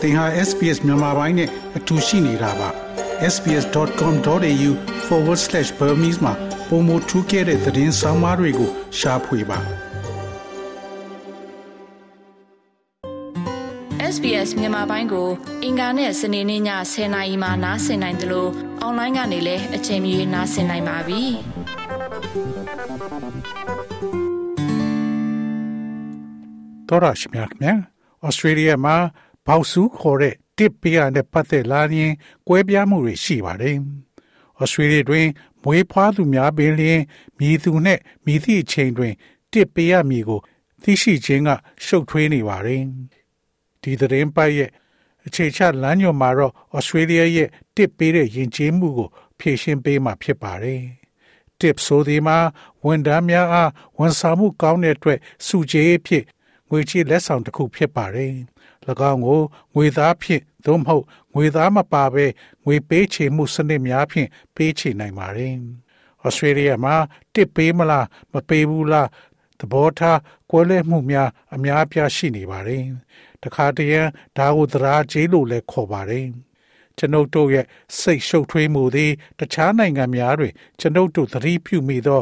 သင်ဟာ SPS မြန်မာပိုင်းနဲ့အတူရှိနေတာပါ sbs.com.au/burmese မှာပုံမထူးခဲ့တဲ့သတင်းစာမားတွေကိုရှားဖွေပါ SBS မြန်မာပိုင်းကိုအင်ကာနဲ့စနေနေ့ည10:00နာရီမှနားဆင်နိုင်တယ်လို့အွန်လိုင်းကနေလည်းအချိန်မီနားဆင်နိုင်ပါပြီ။တော်ရရှိမြတ်မြတ်ဩစတြေးလျမှာ ဘောက်စုခေါ်တဲ့တစ်ပီယာနဲ့ပတ်သက်လာရင်ကွဲပြားမှုတွေရှိပါတယ်။ဩစတြေးလျတွင်မွေးဖွားသူများပင်လျင်မြည်သူနှင့်မြည်သည့်အချိန်တွင် တစ်ပီယာမြည်ကိုသိရှိခြင်းကရှုပ်ထွေးနေပါတယ်။ဒီသတင်းပိုက်ရဲ့အခြေချလမ်းညွှန်မှာတော့ဩစတြေးလျရဲ့တစ်ပေးတဲ့ယဉ်ကျေးမှုကိုဖြည့်ရှင်းပေးမှာဖြစ်ပါတယ်။ tip ဆိုဒီမှာဝန်ထမ်းများအားဝန်ဆောင်မှုကောင်းတဲ့အတွက်စုကြည်ဖြစ်ငွေချေလက်ဆောင်တစ်ခုဖြစ်ပါတယ်။၎ င်းကိုငွေသားဖြင့်သို့မဟုတ်ငွေသားမပါဘဲငွေပေးချေမှုစနစ်များဖြင့်ပေးချေနိုင်ပါတယ်။ဩစတြေးလျမှာတစ်ပေးမလားမပေးဘူးလားသဘောထားကွဲလွဲမှုများအများအပြားရှိနေပါတယ်။တခါတရံဒါကိုသရာကျေးလို့လည်းခေါ်ပါတယ်။ကျွန်ုပ်တို့ရဲ့စိတ်ရှုပ်ထွေးမှုသည်တခြားနိုင်ငံများတွင်ကျွန်ုပ်တို့သတိပြုမိသော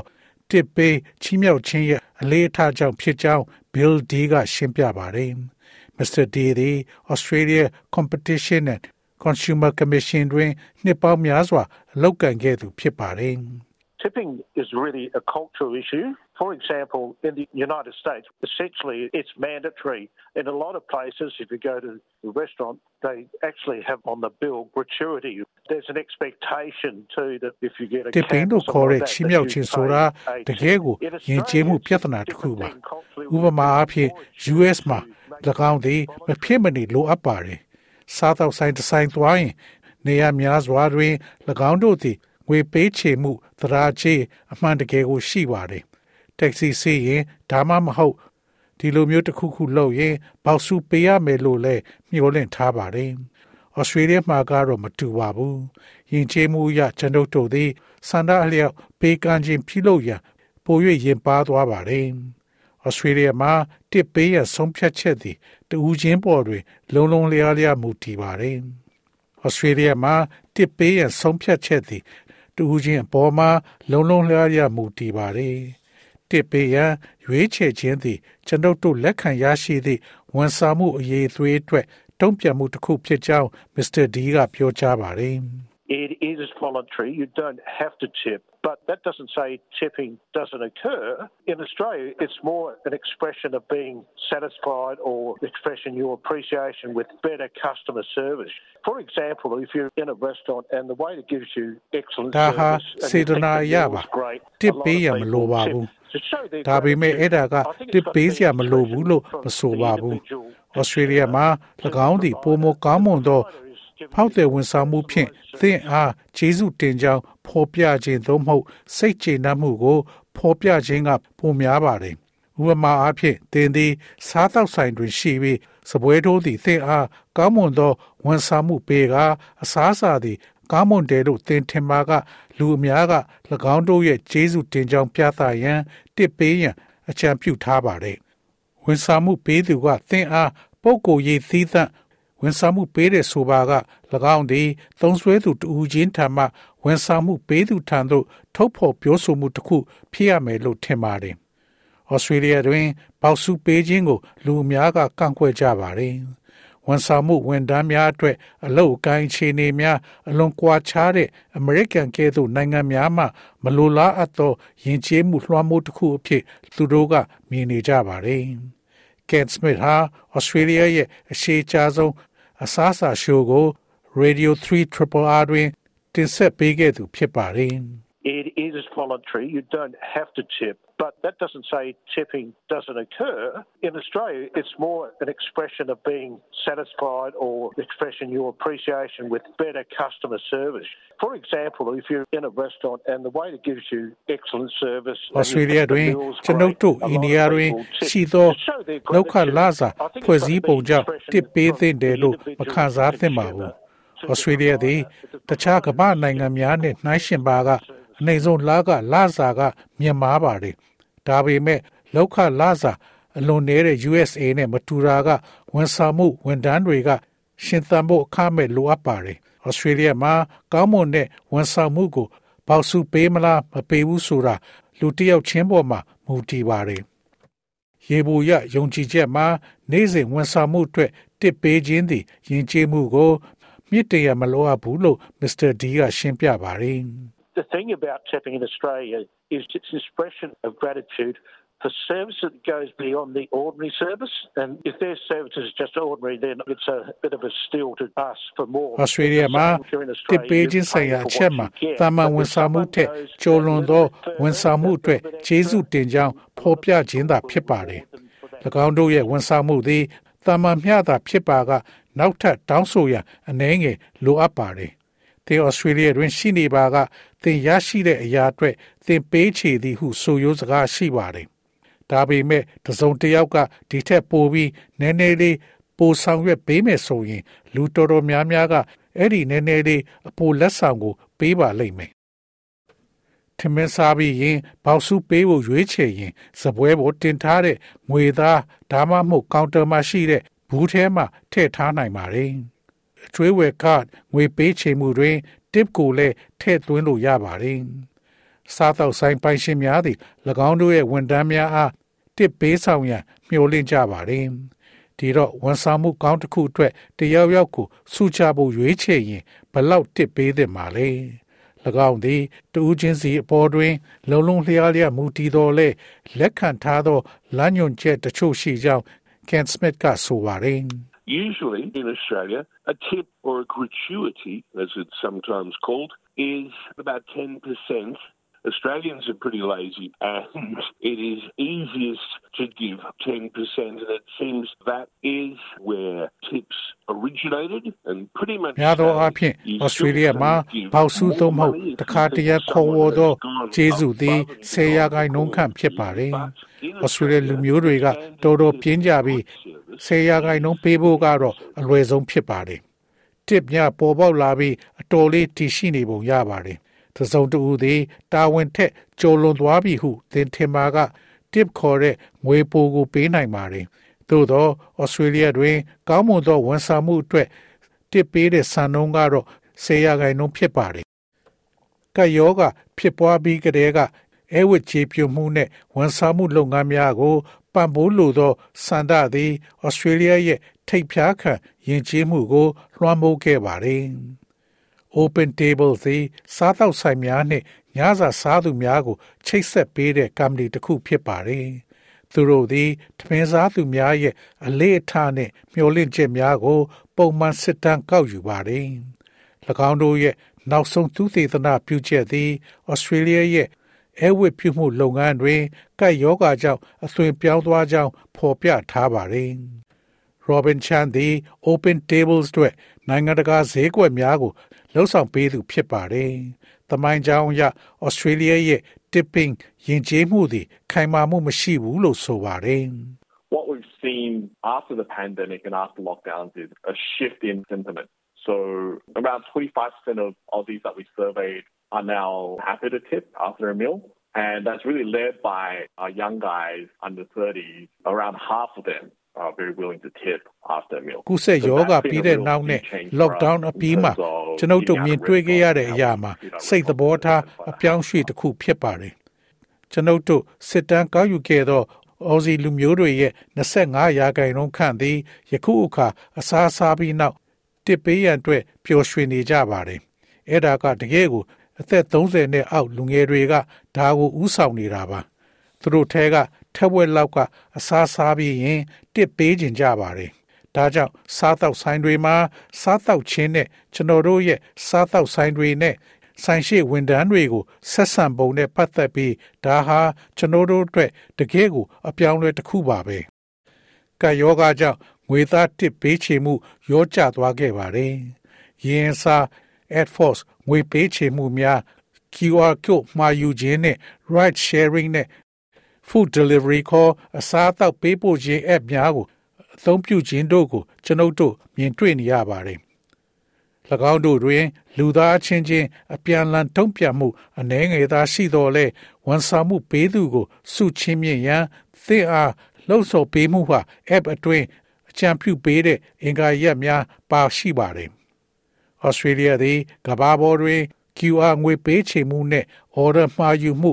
တစ်ပေးချီးမြှောက်ခြင်းရဲ့အလေးအထားကြောင့်ဖြစ်ကြောင်း Bill D ကရှင်းပြပါတယ်။ Mr. D သည် Australia Competition and Consumer Commission တွင်နှစ်ပေါင်းများစွာအလုပ်ကိုင်ခဲ့သူဖြစ်ပါတယ်။ Tipping is really a cultural issue. For example, in the United States, essentially it's mandatory. In a lot of places, if you go to a restaurant, they actually have on the bill gratuity. There's an expectation too that if you get a တစ်ပင်းတို့ခေါ်တဲ့ချီးမြှောက်ခြင်းဆိုတာတကယ်ကိုယဉ်ကျေးမှုပြဿနာတစ်ခုပါဥပမာအားဖြင့် US မှာ၎င်းသည်မဖြစ်မနေလိုအပ်ပါတယ်စားတော့ဆိုင်တစ်ဆိုင်သွားရင် နေရာများစွာတွင်၎င်းတို့သည်ငွေပေးချေမှုသရာချေအမှန်တကယ်ကိုရှိပါတယ်တက္ကစီစီရင်ဒါမှမဟုတ်ဒီလိုမျိုးတစ်ခုခုလုပ်ရင်ဘောက်စုပေးရမယ်လို့လည်းမျှော်လင့်ထားပါတယ် ဩစတြေးလျမှာကတော့မတူပါဘူး။ယဉ်ကျေးမှုအရကျွန်ုပ်တို့သည်စန္ဒအလျောက်ပေးကမ်းခြင်းပြုလုပ်ရန်ပို၍ရင်ပါသွားပါတယ်။ဩစတြေးလျမှာတစ်ပေးရဆုံးဖြတ်ချက်သည်တူးချင်းပေါ်တွင် လုံလုံလျားလျားမူတည်ပါတယ်။ဩစတြေးလျမှာတစ်ပေးရဆုံးဖြတ်ချက်သည်တူးချင်းအပေါ်မှာလုံလုံလျားလျားမူတည်ပါတယ်။တစ်ပေးရရွေးချယ်ခြင်းသည်ကျွန်ုပ်တို့လက်ခံရရှိသည့်ဝန်ဆောင်မှုအရေးအသွေးအတွက် တုံ့ပြန်မှုတစ်ခုဖြစ်ကြောင်း Mr. D ကပြောကြားပါတယ်။ It is voluntary. You don't have to tip. But that doesn't say tipping doesn't occur. In Australia, it's more an expression of being satisfied or expressing your appreciation with better customer service. For example, if you're in a restaurant and the waiter gives you excellent ဒါဟာ service and စေ you တ think နာ the အရ meal ပါ was great, တစ် a lot ပေး of ရမလို people ပါ tip ဘူး to show their ဒါပေမဲ့ gratitude. အဲ့ဒါက I think တစ် it's got ပေး to စ be ရာမလိုဘူးလို့ expression မဆို from ပါ the ဘူး individual ဩစတြေးလျမှာ၎င်းသည်ပုံမကောင်းမွန်သောဖောက်တဲ့ဝန်ဆောင်မှုဖြင့်သင်အားကျေးဇူးတင်ကြောင်းဖော်ပြခြင်းသို့မဟုတ်စိတ်ကျေနပ်မှုကိုဖော်ပြခြင်းကပိုများပါတယ်ဥပမာအားဖြင့်သင်သည်စားသောက်ဆိုင်တွင်ရှိပြီးစပွဲထိုးသည်သင်အားကောင်းမွန်သောဝန်ဆောင်မှုပေးကာအစားအစာသည်ကောင်းမွန်တယ်လို့သင်ထင်ပါကလူအများက၎င်းတို့ရဲ့ကျေးဇူးတင်ကြောင်းပြသရန် တစ်ပေးရန်အကြံပြုထားပါတယ်ဝန်ဆောင်မှုပေးသူကသင်အားပုဂ္ဂိုလ်ရေးသီးသန့်ဝန်ဆောင်မှုပေးတဲ့ဆိုပါက၎င်းသည်သုံးဆွဲသူတူချင်းထံမှဝန်ဆောင်မှုပေးသူထံသို့ထုတ်ဖော်ပြောဆိုမှုတစ်ခုဖြစ်ရမယ်လို့ထင်ပါတယ်။ဩစတြေးလျတွင်ပေါက်စုပေးခြင်းကိုလူအများကကန့်ကွက်ကြပါတယ်။ ဝန်ဆောင်မှုဝန်ထမ်းများအတွက်အလုပ်အကိုင်းအခြေအနေများအလွန်ကွာခြားတဲ့အမေရိကန်ကဲ့သို့နိုင်ငံများမှမလိုလားအပ်သောယဉ်ကျေးမှုလွှမ်းမိုးတစ်ခုအဖြစ်သူတို့ကမြင်နေကြပါတယ်။ Ken Smith ဟာ Australia ရဲ့အရှိအချဆုံးအစားအစာရှိုးကို Radio 3 Triple R တွင်တင်ဆက်ပေးခဲ့သူဖြစ်ပါတယ်။ It is voluntary. You don't have to tip. But that doesn't say tipping doesn't occur. In Australia, it's more an expression of being satisfied or expressing your appreciation with better customer service. For example, if you're in a restaurant and the waiter gives you excellent service, and you Australia think the တွင် meal's ကျွန်ုပ် great, တို့ a lot အိန္ဒိယ of တွင် people tip ရှိသော to show their လောက်ခ gratitude. လာစာ I think it's ဖွဲ့ got စည်း to be ပုံကြောင့် expression တစ်ပေးသင့်တယ်လို့ from the မခံစားသင့်ပါဘူး။ Australia သည်တခြားကမ္ဘာနိုင်ငံများနဲ့နှိုင်းယှဉ်ပါက အနိုင်ဆုံးလာကလာစာကမြင့်မားပါတယ်။ဒါပေမဲ့လောက်ခလာစာအလွန်နည်းတဲ့ USA နဲ့မတူတာကဝန်ဆောင်မှုဝန်ထမ်းတွေကရှင်သန်ဖို့အခမဲ့လိုအပ်ပါတယ်။ဩစတြေးလျမှာကောင်းမွန်တဲ့ဝန်ဆောင်မှုကိုပေါစုပေးမလားမပေးဘူးဆိုတာလူတစ်ယောက်ချင်းပေါ်မှာမူတည်ပါတယ်။ရေဘူးရယုံကြည်ချက်မှာနေ့စဉ်ဝန်ဆောင်မှုအတွက်တစ်ပေးခြင်းသည်ယဉ်ကျေးမှုကိုမြစ်တရမလိုအပ်ဘူးလို့မစ္စတာဒီကရှင်းပြပါတယ်။ The thing about tipping in Australia is it's an expression of gratitude for service that goes beyond the ordinary service. And if their service is just ordinary, then it's a bit of a steal to ask for more. Australia မှာတစ်ပေးခြင်းဆိုင်ရာအချက်မှာတာမန်ဝန်ဆောင်မှုထက်ကျော်လွန်သောဝန်ဆောင်မှုအတွက်ကျေးဇူးတင်ကြောင်းဖော်ပြခြင်းသာဖြစ်ပါတယ်။၎င်းတို့ရဲ့ဝန်ဆောင်မှုသည်တာမန်မျှတာဖြစ်ပါကနောက်ထပ်တောင်းဆိုရန်အနှဲငယ်လိုအပ်ပါတယ်။ သင်ဩစတြေးလျတွင်ရှိနေပါကသင်ရရှိတဲ့အရာအတွက်သင်ပေးချေသည်ဟုဆိုရိုးစကားရှိပါတယ်။ဒါပေမဲ့တစုံတစ်ယောက်ကဒီထက်ပိုပြီးနည်းနည်းလေးပိုဆောင်ရွက်ပေးမယ်ဆိုရင် လူတော်တော်များများကအဲ့ဒီနည်းနည်းလေးအပိုလက်ဆောင်ကို ပေးပါလိမ့်မယ်ထမင်းစားပြီးရင်ဘောက်စုပေးဖို့ရွေးချယ်ရင်စပွဲပေါ်တင်ထားတဲ့ငွေသားဒါမှမဟုတ်ကောင်တာမှာရှိတဲ့ဘူးထဲမှာထည့်ထားနိုင်ပါတယ်။ အကျွေးဝယ်ကတ်ငွေပေးချေမှုတွင် tip ကိုလည်းထည့်သွင်းလို့ရပါတယ်။စားတော့ဆိုင်ပိုင်ရှင်များသည်၎င်းတို့ရဲ့ဝန်ထမ်းများအား tip ပေးဆောင်ရန်မျှော်လင့်ကြပါတယ်။ဒီတော့ဝန်ဆောင်မှုကောင်းတစ်ခုအတွက်တယောက်ယောက်ကိုစုချဖို့ရွေးချယ်ရင်ဘလောက်တစ်ပေးသင့်ပါလဲ။၎င်းသည်တူးချင်းစီအပေါ်တွင် လုံလုံလျားလျားမူတည်တော်လဲလက်ခံထားသောလမ်းညွန်ချက်တချို့ရှိကြောင်း Ken Smith ကဆိုပါတယ်။ Usually in Australia, a tip or a gratuity, as it's sometimes called, is about 10%. Australians are pretty lazy and it is easiest to give 10% and it seems that is where tips originated and pretty much များသောအားဖြင့်ဩစတြေးလျမှာပေါက်စုသို့မဟုတ်တခါတရခေါ်ဝေါ်သောကျေးဇူးသည်ဆယ်ရာခိုင်နှုန်းခန့်ဖြစ်ပါတယ်။ဩစတြေးလျလူမျိုးတွေကတော်တော်ပြင်းကြပြီး ဆယ်ရာခိုင်နှုန်းပေးဖို့ကတော့အလွယ်ဆုံးဖြစ်ပါတယ်။တစ်မြပေါ်ပေါက်လာပြီးအတော်လေးတည်ရှိနေပုံရပါတယ်။သစုံတူသည်တာဝန်ထက်ကျော်လွန်သွားပြီဟုသင်ထင်ပါက tip ခေါ်တဲ့ငွေပိုကိုပေးနိုင်ပါတယ်။သို့သောဩစတြေးလျတွင် ကောင်းမွန်သောဝန်ဆောင်မှုအတွက် tip ပေးတဲ့စံနှုန်းကတော့ဆယ်ရာခိုင်နှုန်းဖြစ်ပါတယ်။ကယောဂဖြစ်ပွားပြီးကတည်းကအဲဝတ်ချေပြမှုနဲ့ဝန်ဆောင်မှုလုပ်ငန်းများကို ပံ့ပိုးလိုသောစန္ဒသည်ဩစတြေးလျရဲ့ထိပ်ဖြားခံယဉ်ကျေးမှုကို လွှမ်းမိုးခဲ့ပါတယ်။ Open Table သည်စားသောက်ဆိုင်များနှင့်ညစာစားသူများကို ချိတ်ဆက်ပေးတဲ့ကမ္ဘာတစ်ခုဖြစ်ပါတယ်။သူတို့သည်ထမင်းစားသူများရဲ့အလေးအထားနှင့်မျှော်လင့်ချက်များကို ပုံမှန်စစ်တမ်းကောက်ယူပါတယ်။၎င်းတို့ရဲ့နောက်ဆုံးသူသေသနာပြုချက်သည်ဩစတြေးလျရဲ့ အဲဝတ်ပြုမှုလုပ်ငန်းတွင်ကပ်ယောဂါကြောင့်အသွင်ပြောင်းသွားကြောင်းဖော်ပြထားပါတယ်။ Robin Chan သည် Open Tables အတွက်နိုင်ငံတကာဈေးကွက်များကိုလှုပ်ဆောင်ပေးသူဖြစ်ပါတယ်။တမိုင်းကြောင်ရ Australia ရဲ့ tipping ယဉ်ကျေးမှုသည်ခိုင်မာမှုမရှိဘူးလို့ဆိုပါတယ်။ What we've seen after the pandemic and after lockdowns is a shift in sentiment. So around 25% of Aussies that we surveyed are now happy to tip after a meal. And that's really led by our young guys under 30s. Around half of them are very willing to tip after a meal. ကုဆက်ယောဂပြီးတဲ့နောက်နဲ့ lockdown အပြီးမှာကျွန်ုပ်တို့မြင်တွေ့ခဲ့ရတဲ့အရာမှာစိတ်သဘောထားအပြောင်းရွှေ့တစ်ခုဖြစ်ပါတယ်။ကျွန်ုပ်တို့စစ်တမ်းကောက်ယူခဲ့သောအော်စီလူမျိုးတွေရဲ့25ရာခိုင်နှုန်းခန့်သည်ယခုအခါအစားစားပြီးနောက် တစ်ပေးရန်အတွက်ပျော်ရွှင်နေကြပါတယ်။အဲ့ဒါကတကယ်ကိုအသက်30နဲ့အောက်လူငယ်တွေကဒါကိုဥဆောင်နေတာပါသူတို့ထဲကထက်ဝက်လောက်ကအစားစားပြီးရင်တစ်ပေးကျင်ကြပါတယ်ဒါကြောင့်စားတောက်ဆိုင်တွေမှာစားတောက်ခြင်းနဲ့ကျွန်တော်တို့ရဲ့စားတောက်ဆိုင်တွေနဲ့ဆိုင်ရှိဝန်ထမ်းတွေကိုဆက်ဆံပုံနဲ့ပတ်သက်ပြီးဒါဟာကျွန်တော်တို့အတွက်တကယ်ကိုအပြောင်းလဲတစ်ခုပါပဲ။ကာယောဂကြောင့် ငွေသားတစ်ပေးချေမှုရောကျသွားခဲ့ပါတယ်။ရင်းစား Air Force ငွေပေးချေမှုများ QR code မှာယူခြင်းနဲ့ ride sharing နဲ့ food delivery ခေါ်အစားအသောက်ပေးပို့ခြင်း app များကိုအသုံးပြုခြင်းတို့ကိုကျွန်ုပ်တို့မြင်တွေ့နေရပါတယ်။၎င်းတို့တွင် လူသားချင်းချင်းအပြန်အလှန်တုံ့ပြန်မှုအနှဲငယ်သာရှိတော်လဲဝန်ဆောင်မှုပေးသူကိုစုချင်းမြင့်ရန်သင်အားလှုပ်ဆော်ပေးမှုဟာ app အတွင်းအ ကြံပြုပေးတဲ့အင်္ဂါရက်များပါရှိပါတယ်။ဩစတြေးလျသည်ကမ္ဘာပေါ်တွင် QR ငွေပေးချေမှုနှင့် order မှာယူမှု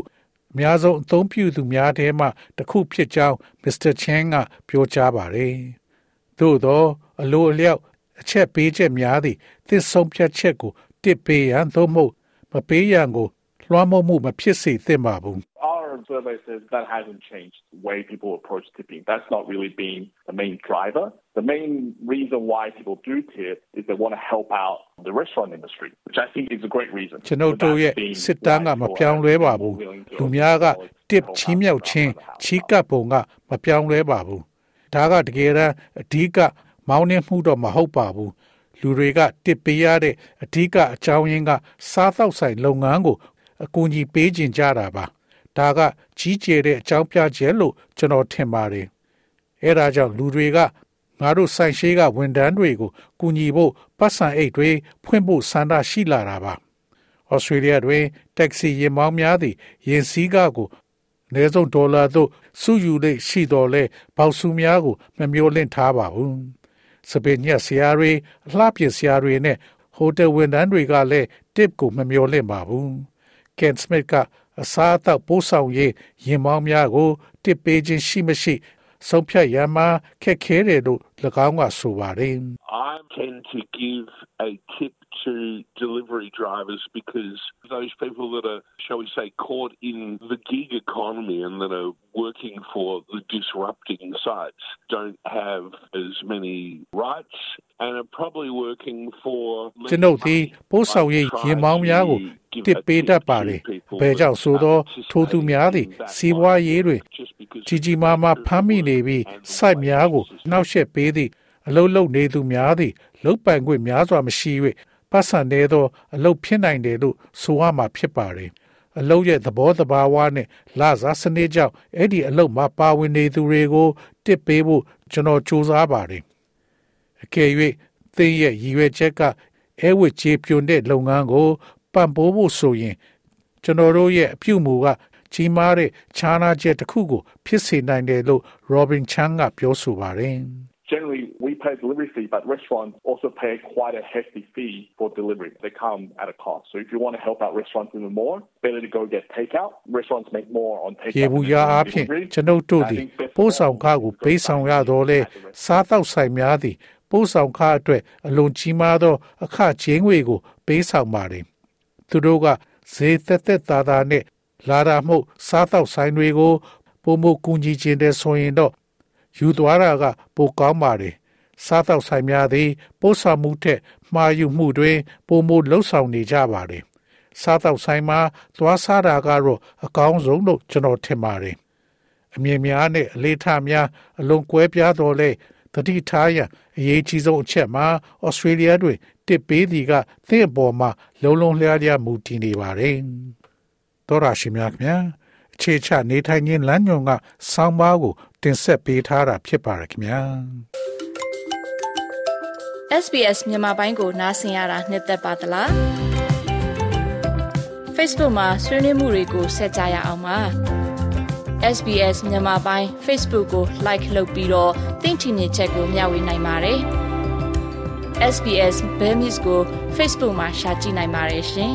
အများဆုံးအသုံးပြုသူများထဲမှတစ်ခုဖြစ်ကြောင်း Mr. Chen ကပြောကြားပါတယ်။သို့သောအလိုအလျောက်အချက်ပေးချက်များသည့်သစ္ဆုံးဖြတ်ချက်ကိုတစ်ပေးရန်သို့မဟုတ်မပေးရန်ကိုလွှမ်းမိုးမှုမဖြစ်စေသင့်ပါဘူး Our survey says that hasn't changed the way people approach tipping. That's not really been the main driver. The main reason why people do tip is they want to help out the restaurant industry, which I think is a great reason. ကျွန်ုပ်တို့ရဲ့စစ်တမ်းကမပြောင်းလဲပါဘူးလူများက tip ချီးမြှောက်ခြင်းချီးကပ်ပုံကမပြောင်းလဲပါဘူးဒါကတကယ်တမ်းအဓိကမောင်းနှင်းမှုတော့မဟုတ်ပါဘူးလူတွေကတစ်ပေးရတဲ့အဓိကအကြောင်းရင်းကစားသောက်ဆိုင်လုပ်ငန်းကိုအကူအညီပေးခြင်းကြတာပါ ဒါကကြီးကျယ်တဲ့အကြောင်းပြချက်လို့ကျွန်တော်ထင်ပါတယ်အဲဒါကြောင့်လူတွေကငါတို့ဆိုင်ရှိကဝန်ထမ်းတွေကိုကူညီဖို့ပတ်စံအိတ်တွေဖွင့်ဖို့ဆန္ဒရှိလာတာပါဩစတြေးလျတွင်တက္ကစီယာဉ်မောင်းများသည့်ယာဉ်စည်းကားကိုအနည်းဆုံးဒေါ်လာသို့စုယူလေရှိတော်လဲပေါစုများကိုမမျိုးလင့်ထားပါဘူးစပင်ညက်ဆရာတွေအလှပြင်ဆရာတွေနဲ့ဟိုတယ်ဝန်ထမ်းတွေကလည်း tip ကိုမမျိုးလင့်ပါဘူးကန်စမစ်က အစားအသောက်ပို့ဆောင်ရေးရင်မောင်းများကိုတစ်ပေးခြင်းရှိမရှိ ဆုံးဖြတ်ရမှာခက်ခဲတယ်လို့၎င်းကဆိုပါတယ် I tend to give a tip to delivery drivers because those people that are, shall we say, caught in the gig economy and that are working for the disrupting sites don't have as many rights and are probably working for ကျွန်ုပ်သည်ပို့ဆောင်ရေးရင်မောင်းများကိုတစ်ပေးတတ်ပါတယ်။ဘယ်ကြောင့်ဆိုတော့ထိုသူများသည်စီးပွားရေးတွင်ကြီးကြီးမားမားဖမ်းမိနေပြီးစိုက်များကိုနှောက်ယှက်ပေးသည့် အလုတ်လုတ်နေသူများသည်လုတ်ပိုင်ခွင့်များစွာမရှိ၍ပတ်စံနေသော အလုတ်ဖြစ်နိုင်တယ်လို့ဆိုရမှာဖြစ်ပါတယ်။အလုတ်ရဲ့သဘောတဘာဝနဲ့လာစားစနစ်ကြောင့်အဲ့ဒီအလုတ်မှာပါဝင်နေသူတွေကိုတစ်ပေးဖို့ကျွန်တော်စူးစမ်းပါတယ်။အကယ်၍သင်ရဲ့ရည်ရွယ်ချက်ကအဲဝစ်ချေပြွန်တဲ့လုပ်ငန်းကိုပံ့ပိုးဖို့ဆိုရင်ကျွန်တော်တို့ရဲ့အပြုအမူကကြီးမားတဲ့ခြားနာချက်တစ်ခုကို ဖြစ်စေနိုင်တယ်လို့ Robin Chan ကပြောဆိုပါတယ်။ Generally, we pay delivery fee, but restaurants also pay quite a hefty fee for delivery. They come at a cost. So if you want to help out restaurants even more, better to go get takeout. Restaurants make more on takeout. ရေဘူးရအားဖြင့်ကျွန်ုပ်တို့သည်ပို့ဆောင်ခကိုပေးဆောင်ရတော့လေစားတောက်ဆိုင်များသည်ပို့ဆောင်ခအတွက်အလွန်ကြီးမားသော အခကြေးငွေကို ပေးဆောင်ပါတယ်သူတို့ကဈေးသက်သက်သာသာနဲ့လာတာမှုစားတောက်ဆိုင်တွေကိုပုံမကူညီခြင်းတဲ့ဆိုရင်တော့ ယူသွားတာက ပိုကောင်းပါတယ်စားတောက်ဆိုင်များသည် ပို့ဆောင်မှုထက်မှားယူမှုတွေပုံမလှုပ်ဆောင်နေကြပါတယ်စားတောက်ဆိုင်မှာသွားစားတာကတော့အကောင်းဆုံးလို့ကျွန်တော်ထင်ပါတယ်အမြင်များနဲ့အလေးထားများအလွန်ကွဲပြားတော်လဲတတိထားရန်အရေးကြီးဆုံးအချက်မှာဩစတြေးလျတွင်တစ်ပေးသည်ကသင့်အပေါ်မှာလုံးလုံးလျားလျားမူတည်နေပါတယ်။သောရရှိမြခင်ဗျာ အခြေချနေထိုင်ခြင်းလမ်းညွန်ကဆောင်းပါးကိုတင်ဆက်ပေးထားတာဖြစ်ပါရခင်ဗျာ။ SBS မြန်မာပိုင်းကိုနားဆင်ရတာနှစ်သက်ပါတလား Facebook မှာဆွေးနွေးမှုတွေကိုဆက်ကြရအောင်ပါ SBS မြန်မာပိုင်း Facebook ကို Like လုပ်ပြီးတော့သင်ချင်တဲ့ချက်ကိုမျှဝေနိုင်ပါတယ် SBS Bemis ကို Facebook မှာ Share ကြည့်နိုင်ပါတယ်ရှင်